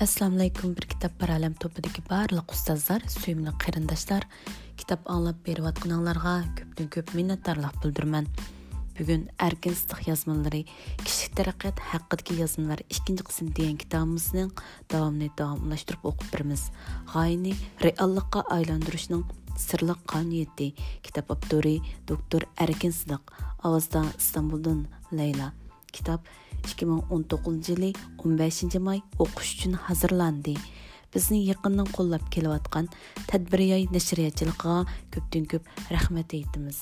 assalomu alaykum bir kitob paralam to'pidagi barliq ustozlar suyimli qarindoshlar. Kitob anglab berayotganinglarga ko'pdan ko'p minnatdorlik bildiraman bugun erkin istiq yozmalari kishilik taraqqiyot haqidagi yozmalar ikkinchi qism degan kitobimizning davomini davomlashtirib o'qib beramiz. G'oyani reallikqa aylantirishning sirliq qoniyati kitob avtori doktor erkin sidiq ovozda istanbuldan layla. Kitob 2019 yili 15 may o'qish uchun hazırlandı. bizni yaqindan qo'llab kelayotgan tadbiryoy nashriyatchiligiga ko'pdan ko'p rahmat aytamiz.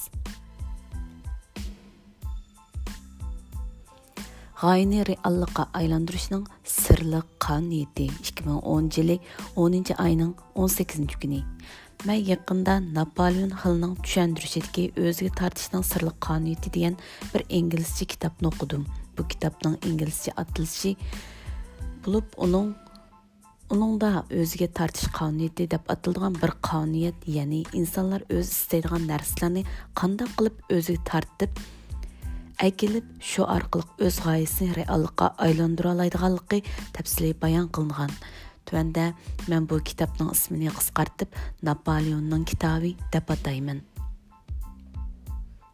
G'oyani reallikqa aylantirishning sirli qoniyati 2010 yili 10 oyning 18 kuni. Man yaqinda napoleon xilning tushuntirishidagi o'ziga tortishning sirli qoniyati degan bir inglizcha kitobni o'qidim. бұл кітаптың ингілісі атылшы бұлып оның оның да өзге тартыш қауниеті деп атылдыған бір қауниет яғни инсанлар өз істейдіған нәрселерні қанда қылып өзі тартып әкеліп шо арқылық өз ғайысын реалыққа айландыра алайдығалықы тәпсілі баян қылынған түәнді мен бұл кітаптың ісміне қысқартып наполеонның кітабы деп атаймын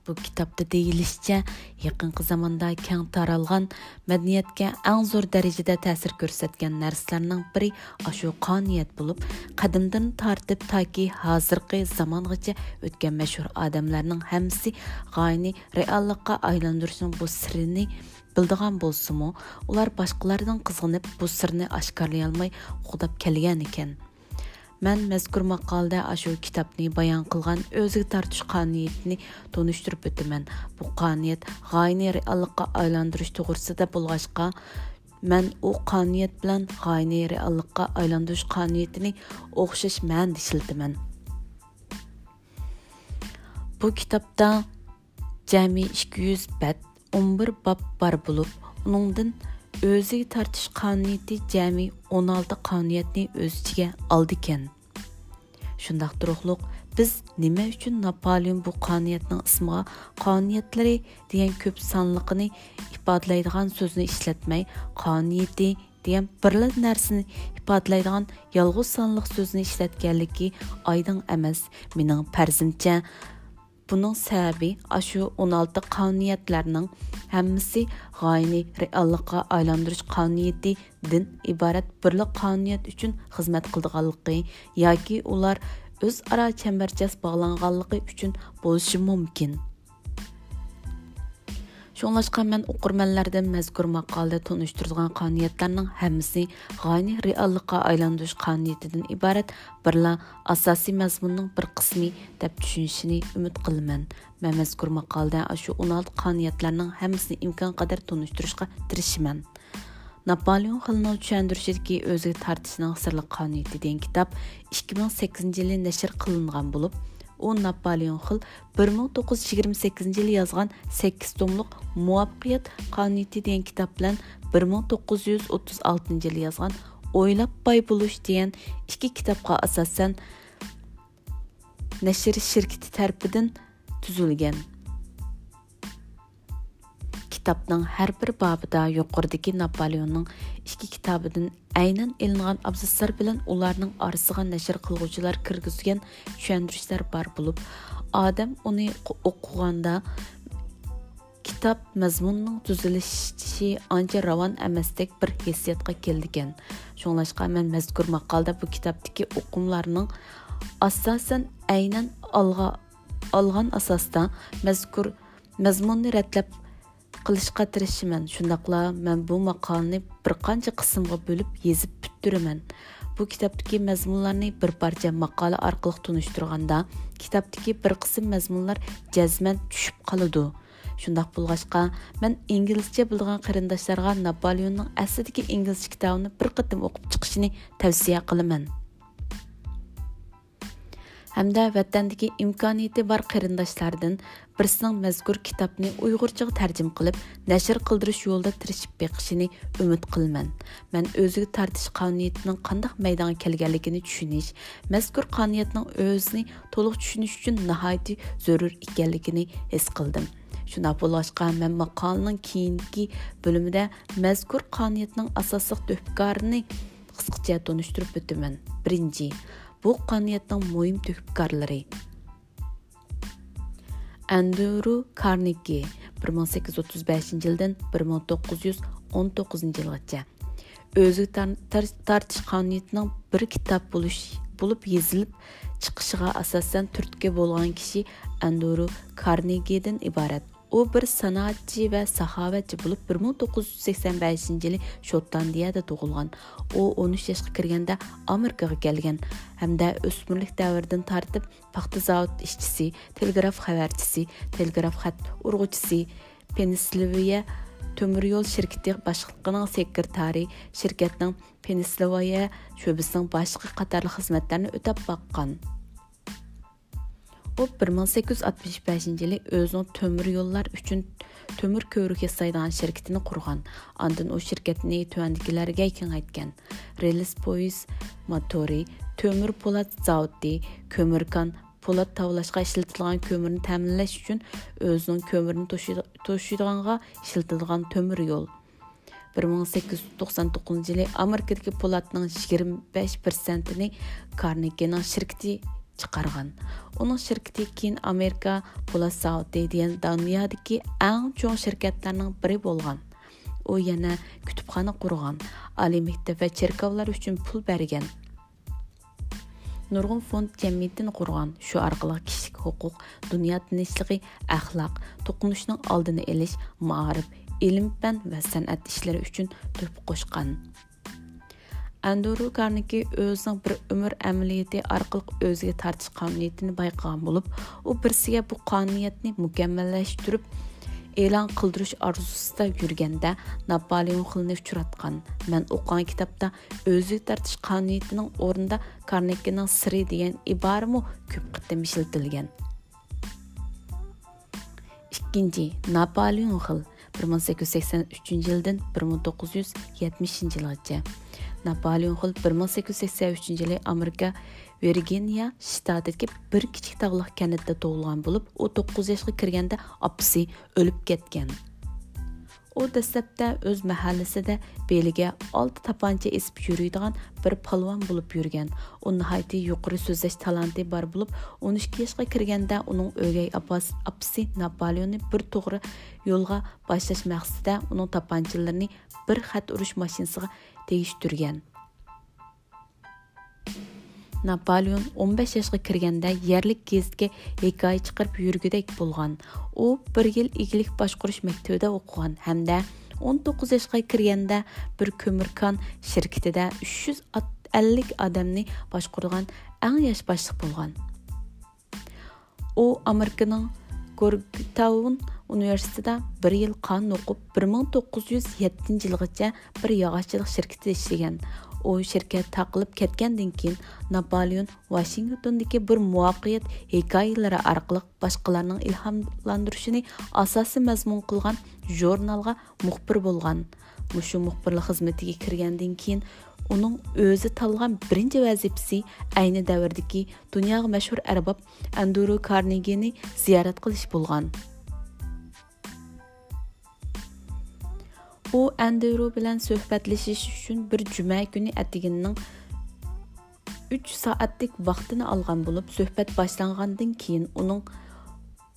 бұл кітапты дейілісте яқынғы заманда кең таралған мәдениетке ең зор дәрежеде тәсір көрсеткен нәрсілерінің бірі ашу қаниет болып қадымдан тартып таки қазіргі заманғыча өткен мәшһүр адамдардың әмісі ғайыны реаллыққа айландырсын бұл сірені білдіған болсыму олар басқалардың қызғынып бұл сірені ашқарлай алмай құдап келген екен Мән мәзкур мақалда ашу китапны баян қылған өзігі тартыш қанiyetini тонуштырып өтімен. Бұл қаниет ғайны реаллыққа айландырыш тұғырсыда болғашқа, мән о қаниет білән ғайны реаллыққа айландырыш қаниетini оқшаш мән дешілдімен. Бұл китапта жәми 200 бәт 11 бап бар болып, оныңдың o'ziga tortish qonuniyati jami 16 qonuniyatni o'z ichiga oldi shundoq turuqliq biz nima uchun napoleon bu qonuniyatning ismiga qonuniyatlari degan ko'p sonliqini ifodalaydigan so'zni ishlatmay qonuniyati degan birla narsani ifodalaydigan yolg'iz sonliq so'zni ishlatganligi oydin emas mening farzimcha Bunun səbəbi aşu 16 qanuniyyətlərinin həmmisi g'oyani reallıqa aylandırış qanuniyyəti din iborat birlik qonuniyat uchun xizmat qildiganligi yoki ular o'zaro chambarchas bog'langanligi uchun bo'lishi mumkin. Шуңлашқа мен оқырманлардан мәзкур мақалада тонуштырылған қануниятларның һәммәсе гайни реаллыкка айландырыш қанунiyatidan iborat birla asosiy mazmunning bir qismi deb tushunishini umid qilaman. Men mazkur maqolada shu 16 qonuniyatlarning hammasini imkon qadar tonishtirishga tirishaman. Napoleon Hillning tushuntirishidagi o'ziga tortishning sirli qonuniyati degan kitob 2008 yili nashr qilingan bo'lib, u napoleon xil 1928 yili yozgan 8 tomliq muvaffaqiyat qonuniyati degan kitob bilan 1936 yili yozgan o'ylab boy bo'lish degan ikki kitobga asosan nashr shirkati tarafidan tuzilgan. Har bir bobida yuqoridagi napoleonning ikki kitobidan aynan ilingan abzaslar bilan ularning orasiga nashr qilguvchilar kirgizgan tushuntirishlar bor bo'lib odam uni o'qiganda kitob mazmunining tuzilishi ancha ravon emasdek bir hissiyotga keldigan shunglashqa man mazkur maqolda bu kitobdagi o'qimlarning asosan aynan olg'a olgan asosda mazkur mazmunni ratlab qilishga tirishiman shundoqla man bu maqolani bir qancha qismga bo'lib yezib bittiraman bu kitobdagi mazmunlarni bir parcha maqola orqali tunishtirganda kitobdagi bir qism mazmunlar jazman tushib qoladi shundoq bo'lg'achqa man inglizcha bilgan qarindoshlarga napoleonning aslidagi inglizcha kitobini bir qatim o'qib chiqishini tavsiya qilaman hamda vatandagi imkoniyati bor qarindoshlardan birsining mazkur kitobni uyg'urchaga tarjim qilib nashr qildirish yo'lida tirishib beqishini umid qilaman man o'ziga tartish qonuniyatining qandoq maydonga kelganligini tushunish mazkur qonuniyatning o'zini to'liq tushunish uchun nihoyat zarur ekanligini his qildim. Shuna bo'lashqa man maqolaning keyingi bo'limida mazkur qonuniyatning asosiy tuhbkorini qisqacha tanishtirib o'taman. Birinchi bu qonuniyatning muhim tuhibkorlari andru karnegi 1835 yildan 1919 yilgacha o'zi tartish qonuniyatining bir kitob bo'lish bo'lib yezilib chiqishiga asosan turtki bo'lgan kishi andru karnegidan iborat. U bir sanoatchi va saxovatchi bo'lib 1985 yili shotlandiyada tug'ilgan u 13 yoshga kirganda amerikaga kelgan hamda o'smirlik davridan tortib paxta zavod ishchisi telegraf xabarchisi telegraf xat urg'uchisi pensilvaniya temir yo'l boshliqining sekretari shirkatning pensilvaniya sho'bisining boshqa qatorli xizmatlarni o'tab boqqan u 1865 yili o'zining temir yo'llar uchun temir ko'rik yasaydigan shirkatini qurgan. Andin u shirkatni tuandikilarga kengaytgan. Relis poyiz motori temir po'lat zavodi ko'mirkan po'lat tavlashga ishlatilgan ko'mirni ta'minlash uchun o'zining ko'mirni to'shiydiganga ishlatilgan temir yo'l. 1899 yili amerikadagi po'latning 25 persentini karnegining shirkati chiqargan. Uning shirkati keyin amerika po'lat savodi degan dunyodagi eng cho'ng shirkatlarning biri bo'lgan. U yana kutubxona qurgan oliy maktab va cherkovlar uchun pul bergan. Nurg'un fond jamiyatini qurgan. Shu orqali kishilik huquq dunyo tinchligi axloq to'qinishning oldini olish maarif ilm fan va san'at ishlari uchun to'p qo'shgan. Andrew Carnegie o'zining bir umr amaliyoti orqali o'ziga tortish qonuniyatini bayqagan bo'lib, u birsiga bu qonuniyatni mukammallashtirib e'lon qildirish orzusida yurganda Napoleon xilni uchratgan. Men o'qigan kitobda o'ziga tortish qonuniyatining o'rnida Carnegiening siri degan iborami ko'p qitim ishlatilgan. Ikkinchi, Napoleon xil 1883 yildan 1970 yilgacha Napoleon Hill 1883 yili Amerika Virginiya shtatidagi bir kichik tog'liq kanatda tug'ilgan bo'lib, u 9 yoshga kirganda opasi o'lib ketgan. U dastlabda o'z mahallasida beliga olti tapancha esib yuradigan bir palvon bo'lib yurgan. U nihoyatda yuqori so'zlash talanti bor bo'lib, 12 yoshga kirganda uning o'gay opasi Napoleonni bir to'g'ri yo'lga boshlash maqsadida uning tapanchalarini bir xat urush mashinasiga tegishtirgan. Наполеон 15 яшқы кіргенде ерлік ярлык екі ай чыгарып йөргедәк болған. О, 1 ел игілік башқұрыш мәктәбендә оқыған. һәм 19 яшқы кіргенде бір көміркан şirketидә 350 адамны башкарган әң яш башлык болған. О, Американың Горгтаун университетида 1 ел кан оқып 1907 елгача бір яғашылық şirketидә эшләгән u shirkat taqilib ketgandan keyin napoleon vashingtondagi bir muvaffaqiyat hikoyalari orqali boshqalarning ilhomlantirishini asosiy mazmun qilgan jurnalga muxbir bo'lgan. Mushu muxbirlik xizmatiga kirgandan keyin uning o'zi tanlagan birinchi vazifasi ayni davrdagi dunyoga mashhur arbob andru karnegini ziyorat qilish bo'lgan. O Enderu bilən söhbətləşiş üçün bir cümə günü ətiginin 3 saatlik vaxtını alğan olub, söhbət başlanğandan keyin onun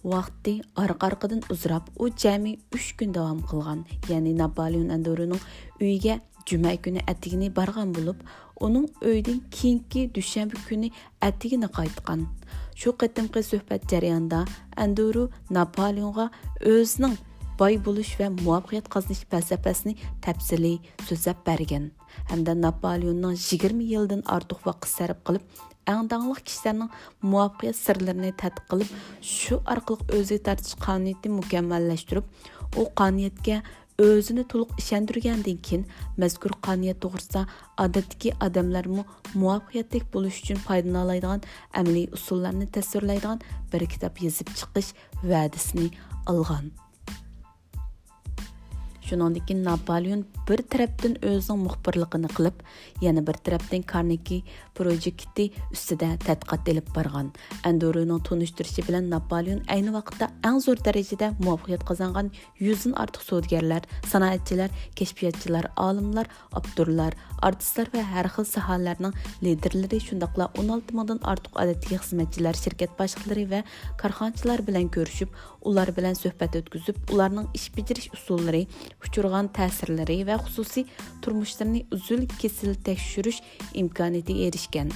vaqti arqa-arqadan uzrab, o cəmi 3 gün davam qılğan. Yəni Napoleon Endorunun uyğə cümə günü ətigini barğan olub, onun öydün keyinki düşənbə günü ətigini qaytqan. Şu qətimki söhbət cərəyanda Endoru Napoleonğa özünün boy bo'lish va muvaffaqiyat qozonish falsafasini tafsiliy so'zlab bergan. Hamda napoleonning 20 yildan ortiq vaqt sarf qilib аңдаңлық kishilarning muvaffaqiyat sirlarini tadqiq qilib shu orqali o'ziga tortish qonuniyatini mukammallashtirib u qoniyatga o'zini to'liq ishontirgandan keyin mazkur qoniyat to'g'risida odatdagi odamlarmi muvaffaqiyatli bo'lish uchun foydalanadigan amaliy usullarni tasvirlaydigan bir kitob yozib chiqish va'dasini olgan. Shuningdek napoleon bir tarafdan o'zining muxbirligini qilib yana bir tarafdan karneki projekti ustida tadqiqot ilib borgan. Andorining tunishtirishi bilan napoleon ayni vaqtda eng zo'r darajada muvaffaqiyat qozongan yuzdan ortiq savdogarlar sanoatchilar kashfiyotchilar olimlar abdurlar artistlar va har xil sohalarning liderlari shundoqla 16 mingdan ortiq odatdagi xizmatchilar shirkat boshliqlari va korxonachilar bilan ko'rishib ular bilan suhbat o'tkazib ularning ish bajarish usullari uçurğan təsirləri və xüsusi turmuşlarını üzül kesil təkşürüş imkaniyyəti erişkən.